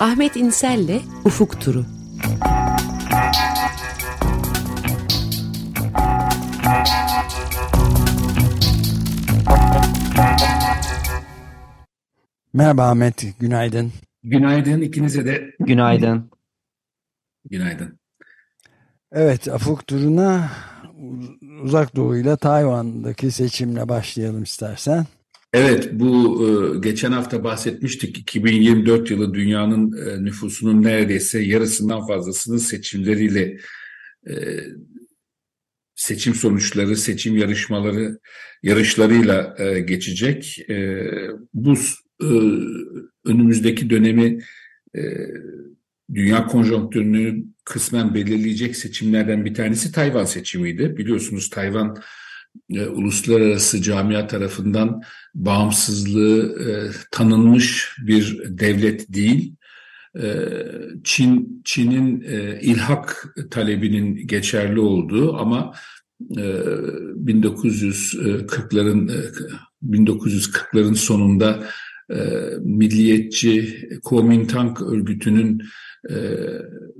Ahmet İnsel'le Ufuk Turu. Merhaba Ahmet, günaydın. Günaydın ikinize de. Günaydın. Günaydın. Evet, Afuk turuna Uzak Doğu ile Tayvan'daki seçimle başlayalım istersen. Evet, bu e, geçen hafta bahsetmiştik. 2024 yılı dünyanın e, nüfusunun neredeyse yarısından fazlasının seçimleriyle e, seçim sonuçları, seçim yarışmaları yarışlarıyla geçecek. Bu önümüzdeki dönemi dünya konjonktürünü kısmen belirleyecek seçimlerden bir tanesi Tayvan seçimiydi. Biliyorsunuz Tayvan e, uluslararası camia tarafından bağımsızlığı e, tanınmış bir devlet değil. E, Çin Çin'in e, ilhak talebinin geçerli olduğu ama e, 1940'ların e, 1940'ların sonunda e, milliyetçi Kuomintang örgütünün e,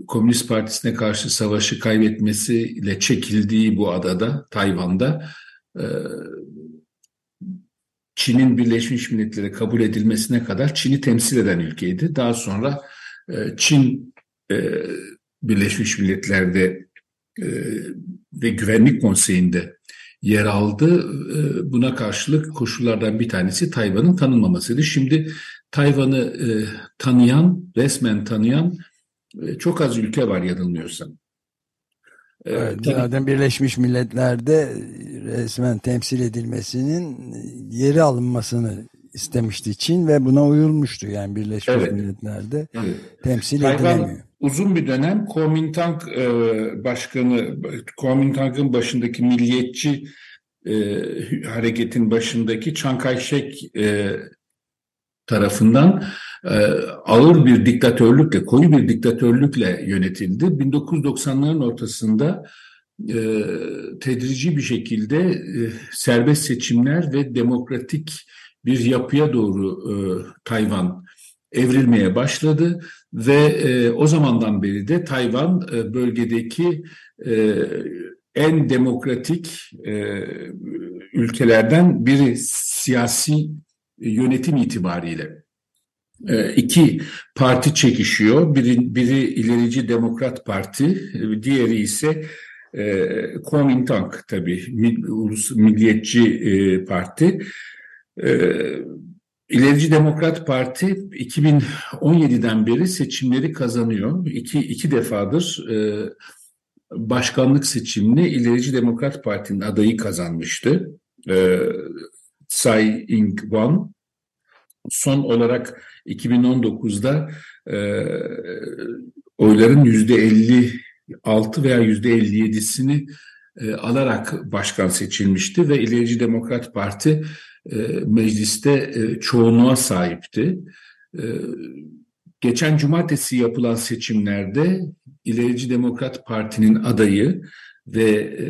Komünist Partisi'ne karşı savaşı kaybetmesiyle çekildiği bu adada, Tayvan'da e, Çin'in Birleşmiş Milletler'e kabul edilmesine kadar Çin'i temsil eden ülkeydi. Daha sonra e, Çin e, Birleşmiş Milletler'de e, ve Güvenlik Konseyi'nde yer aldı. Buna karşılık koşullardan bir tanesi Tayvan'ın tanınmamasıydı. Şimdi Tayvan'ı tanıyan, resmen tanıyan çok az ülke var yanılmıyorsam. E, evet, zaten Birleşmiş Milletler'de resmen temsil edilmesinin yeri alınmasını istemişti Çin ve buna uyulmuştu yani Birleşmiş evet. Milletler'de evet. temsil Tayvan, edilemiyor. Uzun bir dönem Kuomintang e, başkanı, Kuomintang'ın başındaki milliyetçi e, hareketin başındaki Chiang Kai-shek e, tarafından ağır bir diktatörlükle, koyu bir diktatörlükle yönetildi. 1990'ların ortasında e, tedrici bir şekilde e, serbest seçimler ve demokratik bir yapıya doğru e, Tayvan evrilmeye başladı ve e, o zamandan beri de Tayvan e, bölgedeki e, en demokratik e, ülkelerden biri siyasi yönetim itibariyle. E, iki parti çekişiyor. Biri, biri ilerici Demokrat Parti, diğeri ise e, Kuomintang tabii, Ulus Milliyetçi e, Parti. E, İlerici Demokrat Parti 2017'den beri seçimleri kazanıyor. İki, iki defadır e, başkanlık seçimini İlerici Demokrat Parti'nin adayı kazanmıştı. E, Tsai Ing-wen. Son olarak 2019'da e, oyların %56 veya %57'sini e, alarak başkan seçilmişti ve İlerici Demokrat Parti e, mecliste e, çoğunluğa sahipti. E, geçen cumartesi yapılan seçimlerde İlerici Demokrat Parti'nin adayı ve e,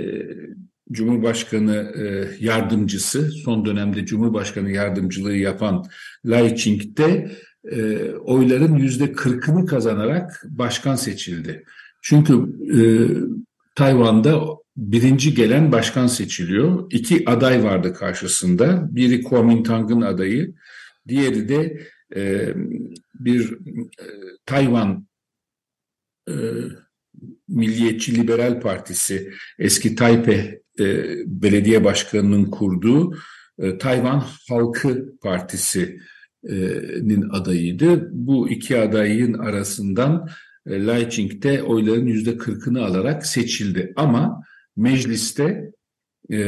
Cumhurbaşkanı e, yardımcısı, son dönemde Cumhurbaşkanı yardımcılığı yapan Lai Ching de e, oyların yüzde kırkını kazanarak başkan seçildi. Çünkü e, Tayvan'da birinci gelen başkan seçiliyor. İki aday vardı karşısında. Biri Kuomintang'ın adayı, diğeri de e, bir e, Tayvan e, Milliyetçi Liberal Partisi, eski Taipei e, belediye başkanının kurduğu e, Tayvan Halkı Partisi'nin adayıydı. Bu iki adayın arasından e, Lai Ching de oyların yüzde kırkını alarak seçildi. Ama mecliste e,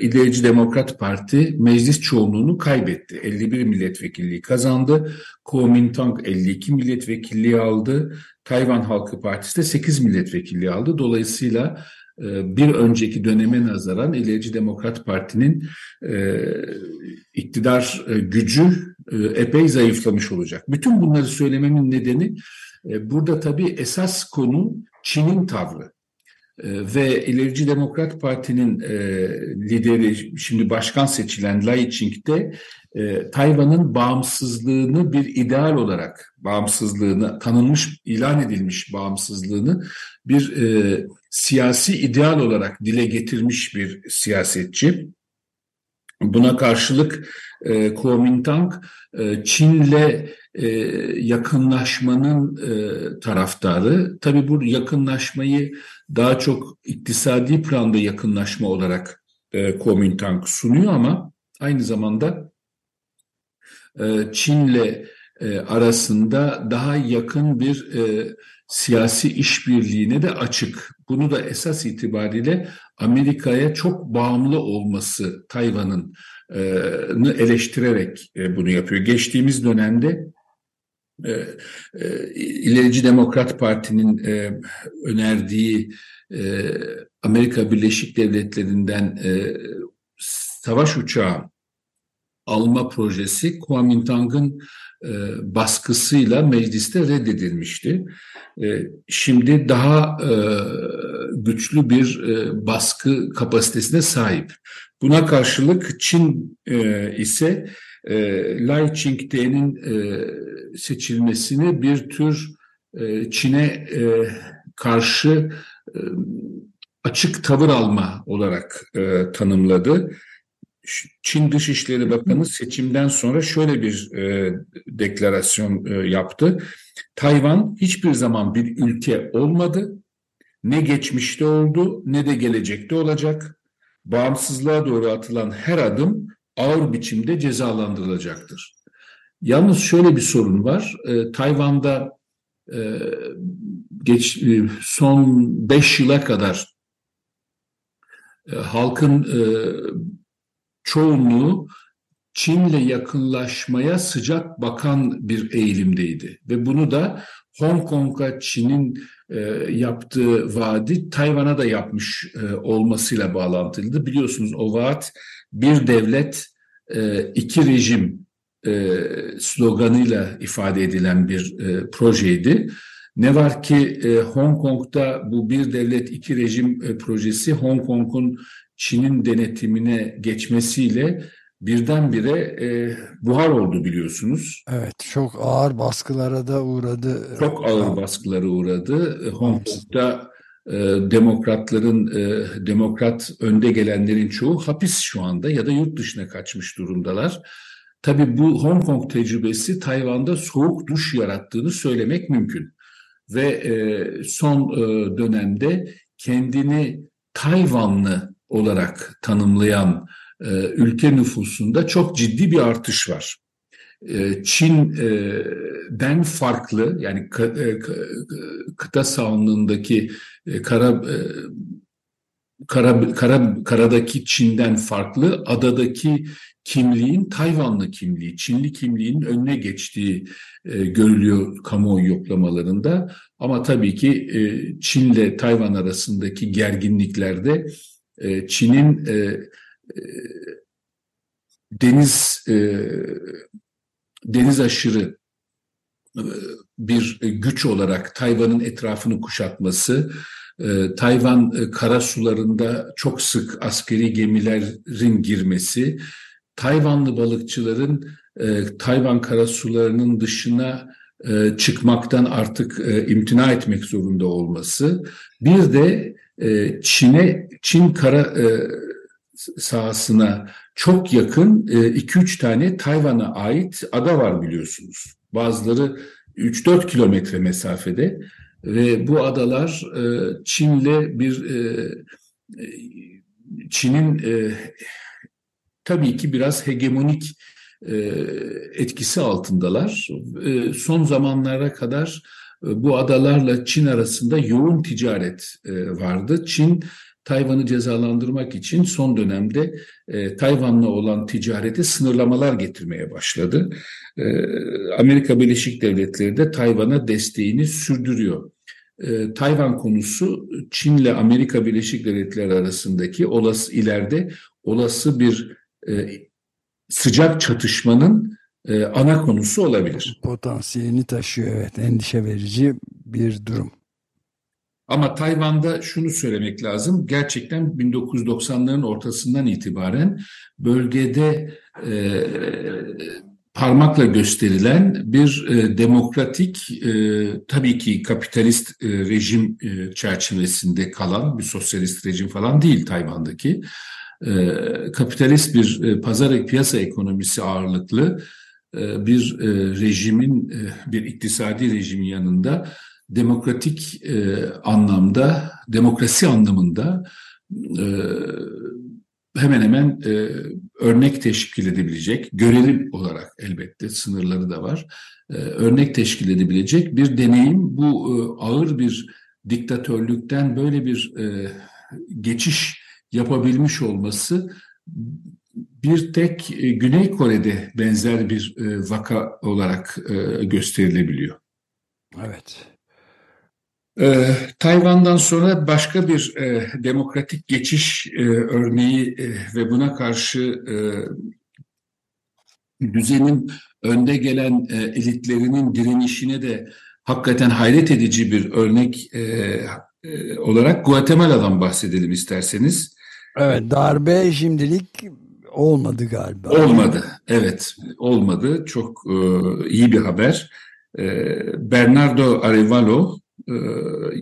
İlerici Demokrat Parti meclis çoğunluğunu kaybetti. 51 milletvekilliği kazandı. Kuomintang 52 milletvekilliği aldı. Tayvan Halkı Partisi de 8 milletvekilliği aldı. Dolayısıyla e, bir önceki döneme nazaran İlerici Demokrat Parti'nin e, iktidar e, gücü epey zayıflamış olacak. Bütün bunları söylememin nedeni e, burada tabii esas konu Çin'in tavrı. E, ve İlerici Demokrat Parti'nin e, lideri şimdi başkan seçilen Lai Ching de e, Tayvan'ın bağımsızlığını bir ideal olarak, bağımsızlığını, tanınmış, ilan edilmiş bağımsızlığını bir e, siyasi ideal olarak dile getirmiş bir siyasetçi. Buna karşılık e, Kuomintang e, Çin'le e, yakınlaşmanın e, taraftarı. Tabii bu yakınlaşmayı daha çok iktisadi planda yakınlaşma olarak e, Kuomintang sunuyor ama aynı zamanda e, Çin'le e, arasında daha yakın bir e, siyasi işbirliğine de açık. Bunu da esas itibariyle Amerika'ya çok bağımlı olması Tayvan'ın eleştirerek bunu yapıyor. Geçtiğimiz dönemde İlerici Demokrat Parti'nin önerdiği Amerika Birleşik Devletleri'nden savaş uçağı alma projesi Kuomintang'ın baskısıyla mecliste reddedilmişti. E, şimdi daha e, güçlü bir e, baskı kapasitesine sahip. Buna karşılık Çin e, ise e, Lai Ching-te'nin e, seçilmesini bir tür e, Çin'e e, karşı e, açık tavır alma olarak e, tanımladı. Çin Dışişleri Bakanı seçimden sonra şöyle bir e, deklarasyon e, yaptı. Tayvan hiçbir zaman bir ülke olmadı. Ne geçmişte oldu ne de gelecekte olacak. Bağımsızlığa doğru atılan her adım ağır biçimde cezalandırılacaktır. Yalnız şöyle bir sorun var. E, Tayvan'da e, geç e, son beş yıla kadar e, halkın e, çoğunluğu Çin'le yakınlaşmaya sıcak bakan bir eğilimdeydi. Ve bunu da Hong Kong'a Çin'in e, yaptığı vaadi Tayvan'a da yapmış e, olmasıyla bağlantılıydı. Biliyorsunuz o vaat bir devlet, e, iki rejim e, sloganıyla ifade edilen bir e, projeydi. Ne var ki e, Hong Kong'da bu bir devlet iki rejim e, projesi Hong Kong'un Çin'in denetimine geçmesiyle birdenbire e, buhar oldu biliyorsunuz. Evet çok ağır baskılara da uğradı. Çok ağır baskılara uğradı. Hong Kong'da e, demokratların, e, demokrat önde gelenlerin çoğu hapis şu anda ya da yurt dışına kaçmış durumdalar. Tabii bu Hong Kong tecrübesi Tayvan'da soğuk duş yarattığını söylemek mümkün. Ve e, son e, dönemde kendini Tayvanlı olarak tanımlayan e, ülke nüfusunda çok ciddi bir artış var. E, Çin'den farklı yani e, kıta sahanlığındaki e, kara e, kara, kara karadaki Çin'den farklı adadaki kimliğin Tayvanlı kimliği, Çinli kimliğinin önüne geçtiği e, görülüyor kamuoyu yoklamalarında. Ama tabii ki e, Çin'le Tayvan arasındaki gerginliklerde e, Çin'in e, e, deniz e, deniz aşırı e, bir güç olarak Tayvan'ın etrafını kuşatması, e, Tayvan e, kara sularında çok sık askeri gemilerin girmesi, Tayvanlı balıkçıların e, Tayvan karasularının dışına e, çıkmaktan artık e, imtina etmek zorunda olması, bir de e, Çin'e Çin kara e, sahasına çok yakın 2-3 e, tane Tayvan'a ait ada var biliyorsunuz. Bazıları 3-4 kilometre mesafede ve bu adalar Çin'le bir Çin'in tabii ki biraz hegemonik etkisi altındalar. Son zamanlara kadar e, bu adalarla Çin arasında yoğun ticaret e, vardı. Çin Tayvan'ı cezalandırmak için son dönemde e, Tayvan'la olan ticarete sınırlamalar getirmeye başladı. E, Amerika Birleşik Devletleri de Tayvan'a desteğini sürdürüyor. E, Tayvan konusu Çin'le Amerika Birleşik Devletleri arasındaki olası ileride olası bir e, sıcak çatışmanın e, ana konusu olabilir. Potansiyelini taşıyor evet endişe verici bir durum. Ama Tayvan'da şunu söylemek lazım. Gerçekten 1990'ların ortasından itibaren bölgede e, parmakla gösterilen bir e, demokratik, e, tabii ki kapitalist e, rejim e, çerçevesinde kalan bir sosyalist rejim falan değil Tayvan'daki. E, kapitalist bir e, pazar piyasa ekonomisi ağırlıklı bir e, rejimin, e, bir iktisadi rejimin yanında demokratik e, anlamda, demokrasi anlamında e, hemen hemen e, örnek teşkil edebilecek, görelim olarak elbette sınırları da var, e, örnek teşkil edebilecek bir deneyim. Bu e, ağır bir diktatörlükten böyle bir e, geçiş yapabilmiş olması bir tek e, Güney Kore'de benzer bir e, vaka olarak e, gösterilebiliyor. Evet. Ee, Tayvan'dan sonra başka bir e, demokratik geçiş e, örneği e, ve buna karşı e, düzenin önde gelen e, elitlerinin direnişine de hakikaten hayret edici bir örnek e, e, olarak Guatemala'dan bahsedelim isterseniz. Evet darbe şimdilik olmadı galiba. Olmadı evet olmadı çok e, iyi bir haber. E, Bernardo Arevalo e,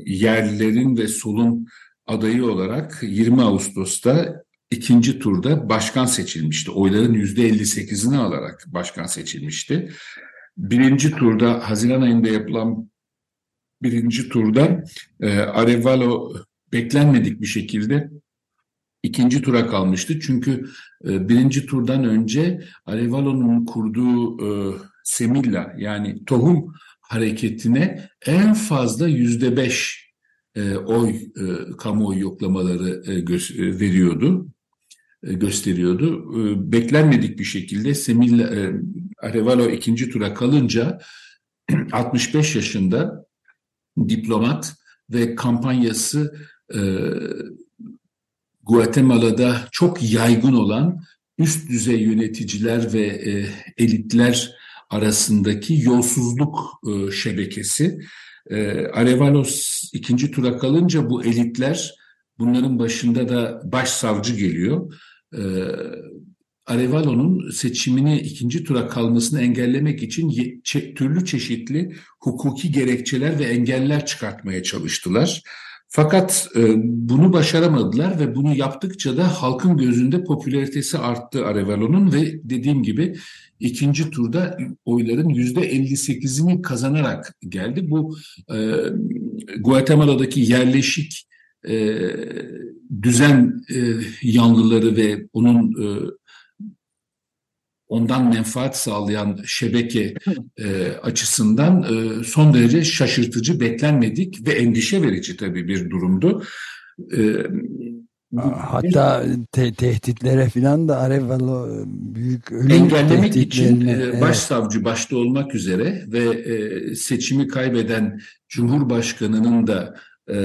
yerlilerin ve solun adayı olarak 20 Ağustos'ta ikinci turda başkan seçilmişti. Oyların %58'ini alarak başkan seçilmişti. Birinci turda Haziran ayında yapılan birinci turda e, Arevalo beklenmedik bir şekilde ikinci tura kalmıştı. Çünkü e, birinci turdan önce Arevalo'nun kurduğu e, Semilla yani tohum hareketine en fazla yüzde beş e, oy e, kamuoyu yoklamaları e, gö e, veriyordu, e, gösteriyordu. Beklenmedik bir şekilde Semilla e, Arevalo ikinci tura kalınca 65 yaşında diplomat ve kampanyası Guatemala'da çok yaygın olan üst düzey yöneticiler ve e, elitler arasındaki yolsuzluk e, şebekesi. E, Arevalos ikinci tura kalınca bu elitler, bunların başında da başsavcı geliyor. E, Arevalo'nun seçimini ikinci tura kalmasını engellemek için türlü çeşitli hukuki gerekçeler ve engeller çıkartmaya çalıştılar. Fakat e, bunu başaramadılar ve bunu yaptıkça da halkın gözünde popülaritesi arttı Arevalo'nun ve dediğim gibi ikinci turda oyların yüzde 58'ini kazanarak geldi. Bu e, Guatemala'daki yerleşik e, düzen e, yanlıları ve onun e, ondan menfaat sağlayan şebeke e, açısından e, son derece şaşırtıcı, beklenmedik ve endişe verici tabii bir durumdu. E, Hatta te tehditlere falan da Arevalo e, büyük ölüm engellemek için e, başsavcı evet. başta olmak üzere ve e, seçimi kaybeden Cumhurbaşkanı'nın da e,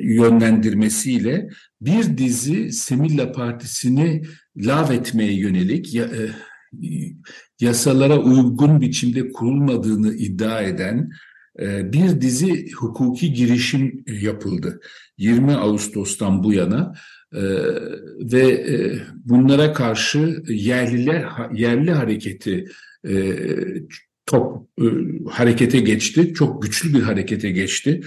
yönlendirmesiyle bir dizi Semilla Partisi'ni lav etmeye yönelik ya, e, yasalara uygun biçimde kurulmadığını iddia eden e, bir dizi hukuki girişim yapıldı. 20 Ağustos'tan bu yana e, ve e, bunlara karşı yerliler yerli hareketi top harekete geçti. Çok güçlü bir harekete geçti.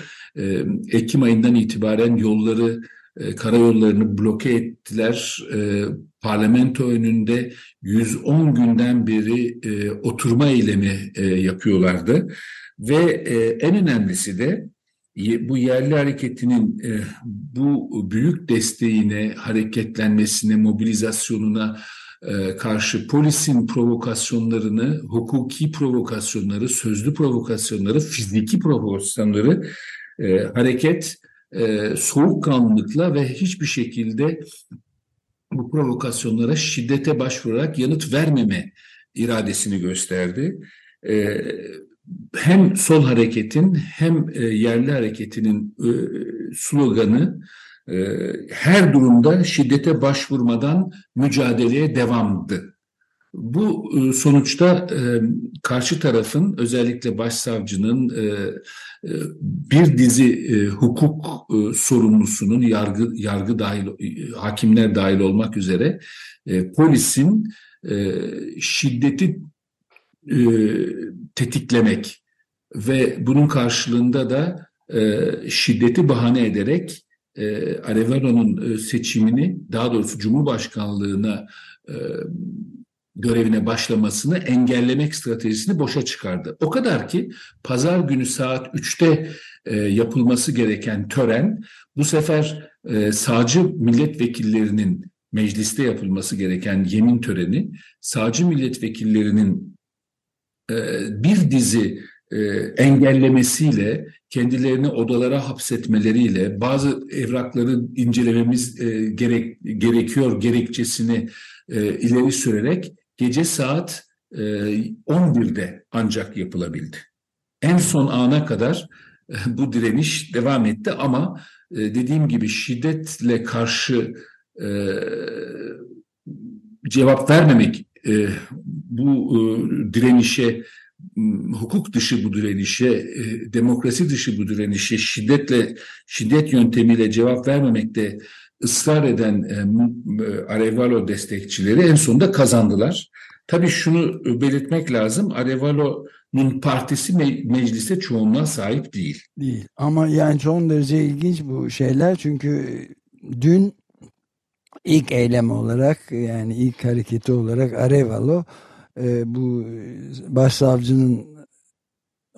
Ekim ayından itibaren yolları e, karayollarını bloke ettiler. E, parlamento önünde 110 günden beri e, oturma eylemi e, yapıyorlardı. Ve en önemlisi de bu yerli hareketinin bu büyük desteğine, hareketlenmesine, mobilizasyonuna karşı polisin provokasyonlarını, hukuki provokasyonları, sözlü provokasyonları, fiziki provokasyonları e, hareket e, soğukkanlılıkla ve hiçbir şekilde bu provokasyonlara şiddete başvurarak yanıt vermeme iradesini gösterdi. E, hem sol hareketin hem e, yerli hareketinin e, sloganı e, her durumda şiddete başvurmadan mücadeleye devamdı. Bu e, sonuçta e, karşı tarafın özellikle başsavcının e, bir dizi hukuk sorumlusunun yargı yargı dahil hakimler dahil olmak üzere polisin şiddeti tetiklemek ve bunun karşılığında da şiddeti bahane ederek Arevalo'nun seçimini daha doğrusu Cumhurbaşkanlığına görevine başlamasını engellemek stratejisini boşa çıkardı. O kadar ki pazar günü saat 3'te e, yapılması gereken tören bu sefer e, sağcı milletvekillerinin mecliste yapılması gereken yemin töreni sağcı milletvekillerinin e, bir dizi e, engellemesiyle, kendilerini odalara hapsetmeleriyle, bazı evrakları incelememiz e, gerek, gerekiyor gerekçesini e, ileri sürerek gece saat e, 11'de ancak yapılabildi. En son ana kadar e, bu direniş devam etti ama e, dediğim gibi şiddetle karşı e, cevap vermemek e, bu e, direnişe hukuk dışı bu direnişe, e, demokrasi dışı bu direnişe şiddetle şiddet yöntemiyle cevap vermemekte ısrar eden e, e, Arevalo destekçileri en sonunda kazandılar. Tabii şunu belirtmek lazım. Arevalo'nun partisi me mecliste çoğunluğa sahip değil. Değil. Ama yani son derece ilginç bu şeyler. Çünkü dün ilk eylem olarak yani ilk hareketi olarak Arevalo e, bu başsavcının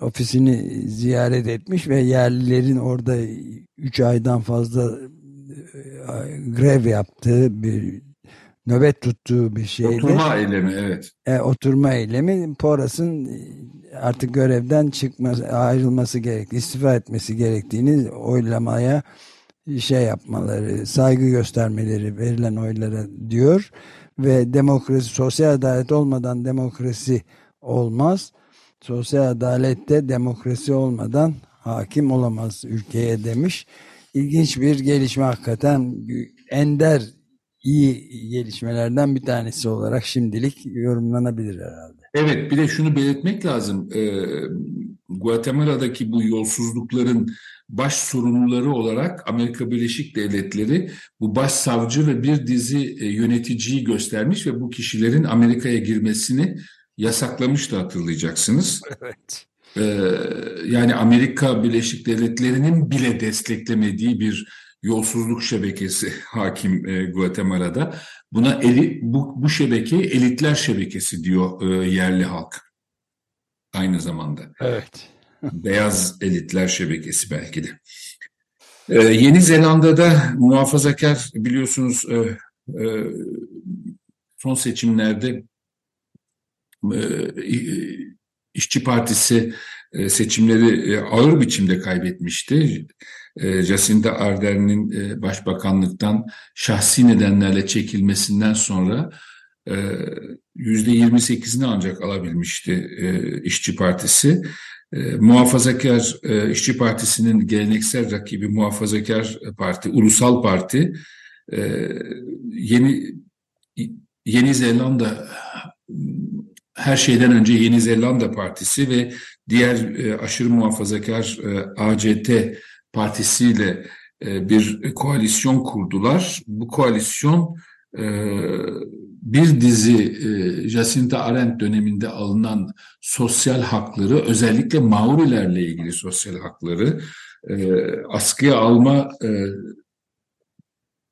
ofisini ziyaret etmiş ve yerlilerin orada 3 aydan fazla grev yaptığı bir nöbet tuttuğu bir şeydi. Oturma eylemi evet. E, oturma eylemi Poras'ın artık görevden çıkması, ayrılması gerek, istifa etmesi gerektiğini oylamaya şey yapmaları, saygı göstermeleri verilen oylara diyor ve demokrasi, sosyal adalet olmadan demokrasi olmaz. Sosyal adalette demokrasi olmadan hakim olamaz ülkeye demiş. İlginç bir gelişme hakikaten ender iyi gelişmelerden bir tanesi olarak şimdilik yorumlanabilir herhalde. Evet bir de şunu belirtmek lazım. Ee, Guatemala'daki bu yolsuzlukların baş sorumluları olarak Amerika Birleşik Devletleri bu başsavcı ve bir dizi e, yöneticiyi göstermiş ve bu kişilerin Amerika'ya girmesini yasaklamıştı hatırlayacaksınız. Evet. Ee, yani Amerika Birleşik Devletleri'nin bile desteklemediği bir yolsuzluk şebekesi hakim e, Guatemala'da. Buna eli, bu, bu şebeke elitler şebekesi diyor e, yerli halk. Aynı zamanda. Evet. Beyaz elitler şebekesi belki de. Ee, Yeni Zelanda'da muhafazakar biliyorsunuz e, e, son seçimlerde e, İşçi Partisi e, seçimleri e, ağır biçimde kaybetmişti. E, Jacinda Ardern'in başbakanlıktan şahsi nedenlerle çekilmesinden sonra yüzde 28'ini ancak alabilmişti İşçi Partisi. Muhafazakar İşçi Partisi'nin geleneksel rakibi Muhafazakar Parti, Ulusal Parti yeni Yeni Zelanda her şeyden önce Yeni Zelanda Partisi ve diğer e, aşırı muhafazakar e, ACT partisiyle e, bir koalisyon kurdular. Bu koalisyon e, bir dizi e, Jacinta Arendt döneminde alınan sosyal hakları, özellikle Maorilerle ilgili sosyal hakları e, askıya alma e,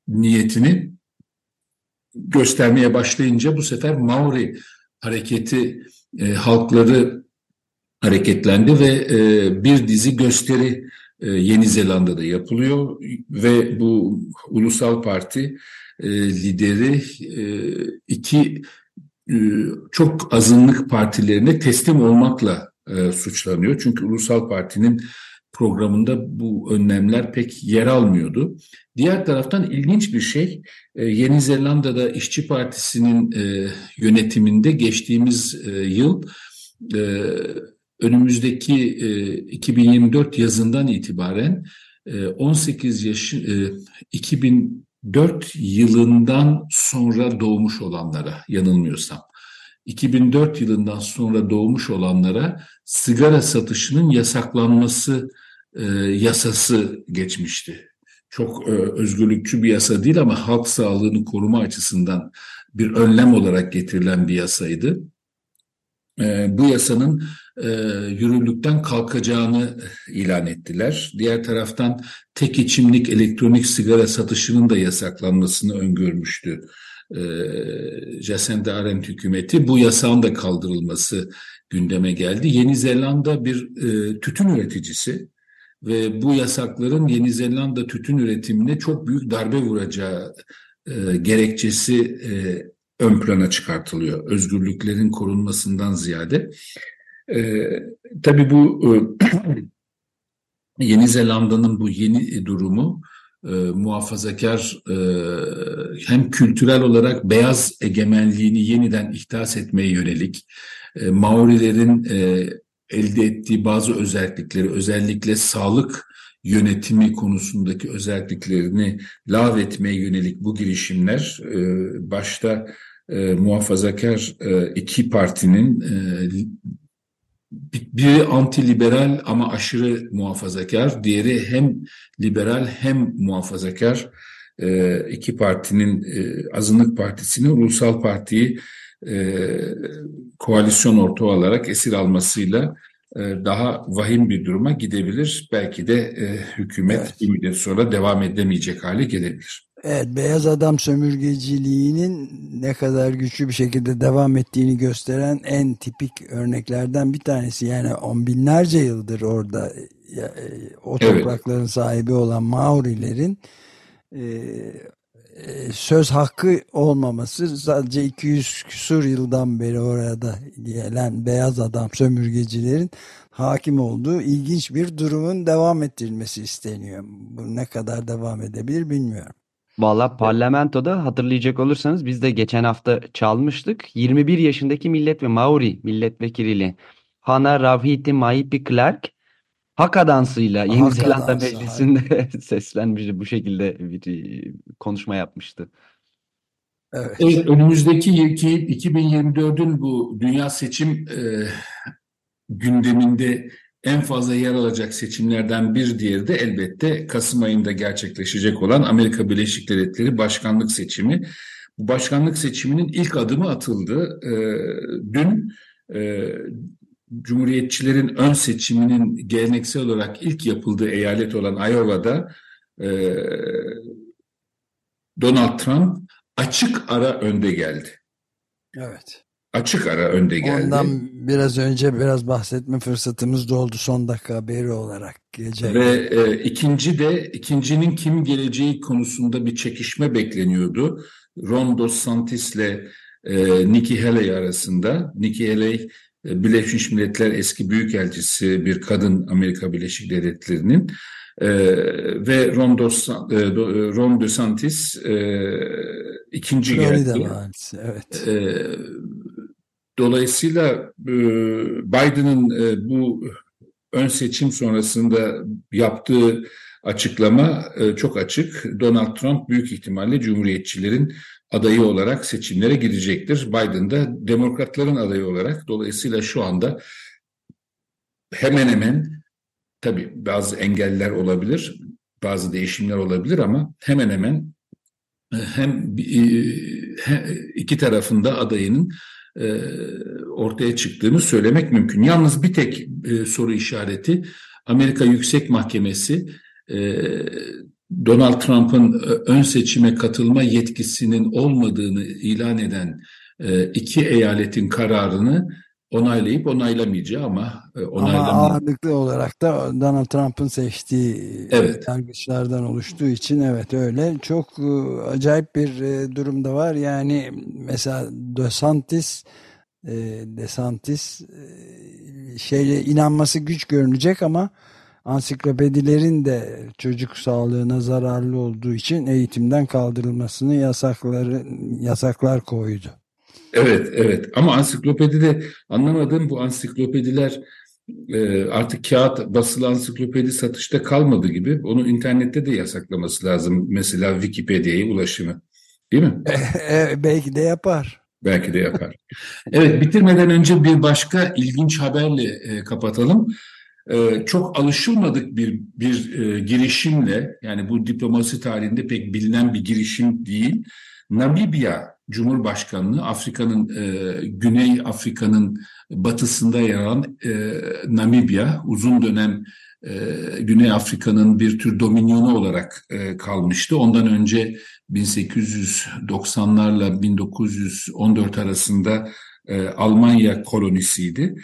niyetini göstermeye başlayınca bu sefer Maori hareketi e, halkları hareketlendi ve e, bir dizi gösteri e, Yeni Zelanda'da yapılıyor ve bu ulusal parti e, lideri e, iki e, çok azınlık partilerine teslim olmakla e, suçlanıyor. Çünkü ulusal partinin programında bu önlemler pek yer almıyordu. Diğer taraftan ilginç bir şey, e, Yeni Zelanda'da İşçi Partisi'nin e, yönetiminde geçtiğimiz e, yıl önümüzdeki 2024 yazından itibaren 18 yaş 2004 yılından sonra doğmuş olanlara yanılmıyorsam 2004 yılından sonra doğmuş olanlara sigara satışının yasaklanması e, yasası geçmişti. Çok e, özgürlükçü bir yasa değil ama halk sağlığını koruma açısından bir önlem olarak getirilen bir yasaydı. E, bu yasanın e, yürürlükten kalkacağını ilan ettiler. Diğer taraftan tek içimlik elektronik sigara satışının da yasaklanmasını öngörmüştü e, Jacinda Ardern hükümeti. Bu yasağın da kaldırılması gündeme geldi. Yeni Zelanda bir e, tütün üreticisi ve bu yasakların Yeni Zelanda tütün üretimine çok büyük darbe vuracağı e, gerekçesi e, ön plana çıkartılıyor. Özgürlüklerin korunmasından ziyade. E, tabii bu e, Yeni Zelanda'nın bu yeni durumu e, muhafazakar e, hem kültürel olarak beyaz egemenliğini yeniden ihdas etmeye yönelik e, Maorilerin e, elde ettiği bazı özellikleri özellikle sağlık yönetimi konusundaki özelliklerini lağvetmeye yönelik bu girişimler e, başta e, muhafazakar e, iki partinin e, biri anti-liberal ama aşırı muhafazakar, diğeri hem liberal hem muhafazakar e, iki partinin e, azınlık partisinin ulusal partiyi e, koalisyon ortağı olarak esir almasıyla e, daha vahim bir duruma gidebilir. Belki de e, hükümet evet. bir müddet sonra devam edemeyecek hale gelebilir. Evet, beyaz adam sömürgeciliğinin ne kadar güçlü bir şekilde devam ettiğini gösteren en tipik örneklerden bir tanesi. Yani on binlerce yıldır orada e, o toprakların evet. sahibi olan Maorilerin e, e, söz hakkı olmaması sadece 200 küsur yıldan beri orada gelen beyaz adam sömürgecilerin hakim olduğu ilginç bir durumun devam ettirilmesi isteniyor. Bu ne kadar devam edebilir bilmiyorum. Valla parlamentoda hatırlayacak olursanız biz de geçen hafta çalmıştık. 21 yaşındaki millet ve Maori milletvekili Hana Ravhiti Maipi Clark Haka dansıyla Yeni Haka Zelanda dansı, Meclisi'nde seslenmişti. Bu şekilde bir e, konuşma yapmıştı. Evet. evet önümüzdeki 2024'ün bu dünya seçim e, gündeminde en fazla yer alacak seçimlerden bir diğeri de elbette Kasım ayında gerçekleşecek olan Amerika Birleşik Devletleri başkanlık seçimi. Bu başkanlık seçiminin ilk adımı atıldı. E, dün e, Cumhuriyetçilerin ön seçiminin geleneksel olarak ilk yapıldığı eyalet olan Iowa'da e, Donald Trump açık ara önde geldi. Evet açık ara önde geldi. Ondan biraz önce biraz bahsetme fırsatımız da oldu son dakika haberi olarak. Gece Ve e, ikinci de ikincinin kim geleceği konusunda bir çekişme bekleniyordu. Ron DeSantis ile e, Nikki Haley arasında. Nikki Haley Birleşmiş Milletler eski büyükelçisi bir kadın Amerika Birleşik Devletleri'nin. E, ve Ron, Dos, e, Ron DeSantis e, ikinci Florida geldi. Valisi, evet. E, Dolayısıyla e, Biden'ın e, bu ön seçim sonrasında yaptığı açıklama e, çok açık. Donald Trump büyük ihtimalle Cumhuriyetçilerin adayı olarak seçimlere girecektir. Biden de Demokratların adayı olarak. Dolayısıyla şu anda hemen hemen tabii bazı engeller olabilir, bazı değişimler olabilir ama hemen hemen hem iki tarafında adayının e, ortaya çıktığını söylemek mümkün. Yalnız bir tek e, soru işareti Amerika Yüksek Mahkemesi e, Donald Trump'ın ön seçime katılma yetkisinin olmadığını ilan eden iki eyaletin kararını onaylayıp onaylamayacağı ama onaylamayacağı. Ama ağırlıklı olarak da Donald Trump'ın seçtiği evet. yargıçlardan oluştuğu için evet öyle. Çok acayip bir durumda var. Yani mesela DeSantis DeSantis şeyle inanması güç görünecek ama ansiklopedilerin de çocuk sağlığına zararlı olduğu için eğitimden kaldırılmasını yasakları yasaklar koydu. Evet, evet. Ama ansiklopedide anlamadığım bu ansiklopediler e, artık kağıt basılı ansiklopedi satışta kalmadı gibi. Onu internette de yasaklaması lazım. Mesela Wikipedia'ya ulaşımı. Değil mi? E, belki de yapar. Belki de yapar. Evet, bitirmeden önce bir başka ilginç haberle e, kapatalım. E, çok alışılmadık bir bir e, girişimle, yani bu diplomasi tarihinde pek bilinen bir girişim değil. Namibya Cumhurbaşkanlığı, Afrika'nın e, Güney Afrika'nın batısında yer alan e, Namibya, uzun dönem e, Güney Afrika'nın bir tür dominyonu olarak e, kalmıştı. Ondan önce 1890'larla 1914 arasında e, Almanya kolonisiydi.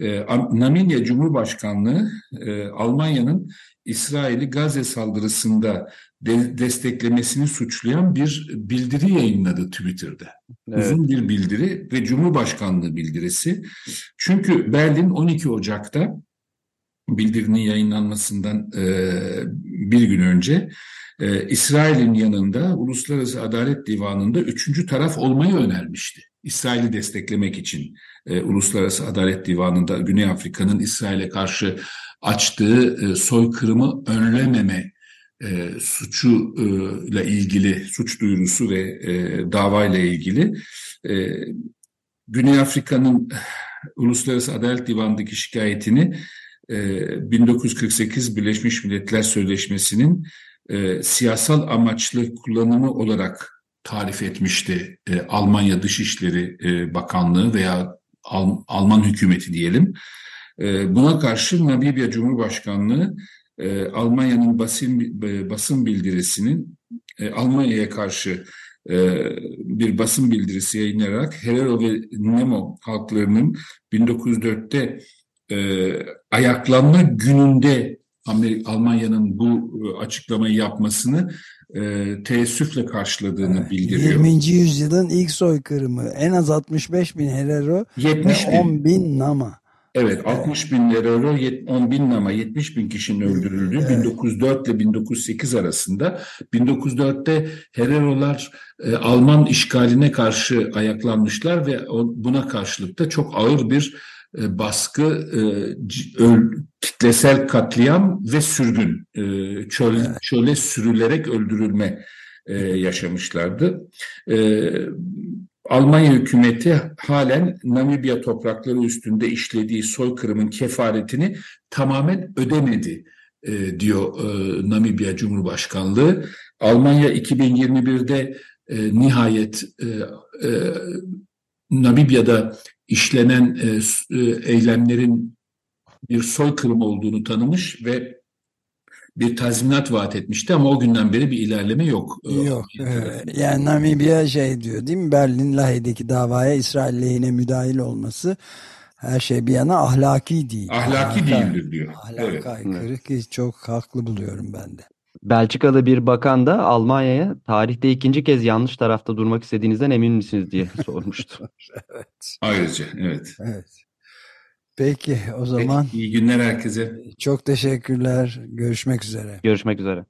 E, Namibya Cumhurbaşkanlığı e, Almanya'nın İsrail'i Gazze saldırısında de, desteklemesini suçlayan bir bildiri yayınladı Twitter'da. Evet. Uzun bir bildiri ve Cumhurbaşkanlığı bildirisi. Çünkü Berlin 12 Ocak'ta bildirinin yayınlanmasından e, bir gün önce e, İsrail'in yanında Uluslararası Adalet Divanı'nda üçüncü taraf olmayı önermişti. İsrail'i desteklemek için e, Uluslararası Adalet Divanı'nda Güney Afrika'nın İsrail'e karşı açtığı e, soykırımı önlememe e, suçu ilgili suç duyurusu ve e, davayla ilgili e, Güney Afrika'nın Uluslararası Adalet Divanı'ndaki şikayetini 1948 Birleşmiş Milletler Sözleşmesi'nin e, siyasal amaçlı kullanımı olarak tarif etmişti e, Almanya Dışişleri e, Bakanlığı veya Al, Alman hükümeti diyelim. E, buna karşı Namibya Cumhurbaşkanlığı Almanya'nın basın, basın bildirisinin Almanya'ya karşı bir basın bildirisi yayınlayarak Herero ve Nemo halklarının 1904'te e, ayaklanma gününde Almanya'nın bu e, açıklamayı yapmasını e, teessüfle karşıladığını bildiriyor. 20. yüzyılın ilk soykırımı en az 65 bin Herero 70 bin. 10 bin Nama. Evet 60 bin Herero 10 bin Nama 70 bin kişinin öldürüldüğü evet. 1904 ile 1908 arasında 1904'te Hererolar e, Alman işgaline karşı ayaklanmışlar ve buna karşılık da çok ağır bir baskı, e, kitlesel katliam ve sürgün, e, çöl, evet. çöle sürülerek öldürülme yaşamışlardı. Almanya hükümeti halen Namibya toprakları üstünde işlediği soykırımın kefaretini tamamen ödemedi diyor Namibya Cumhurbaşkanlığı. Almanya 2021'de nihayet Namibya'da işlenen e, e, eylemlerin bir soykırım olduğunu tanımış ve bir tazminat vaat etmişti ama o günden beri bir ilerleme yok. E, yok. yani Namibya şey diyor değil mi? Berlin Lahey'deki davaya İsrail lehine müdahil olması her şey bir yana ahlaki değil. Ahlaki Ahlaka, değildir diyor. Ahlaka evet. aykırı ki çok haklı buluyorum ben de. Belçikalı bir bakan da Almanya'ya tarihte ikinci kez yanlış tarafta durmak istediğinizden emin misiniz diye sormuştu. evet. Ayrıca evet. Evet. Peki o zaman. Peki, iyi günler herkese. Çok teşekkürler. Görüşmek üzere. Görüşmek üzere.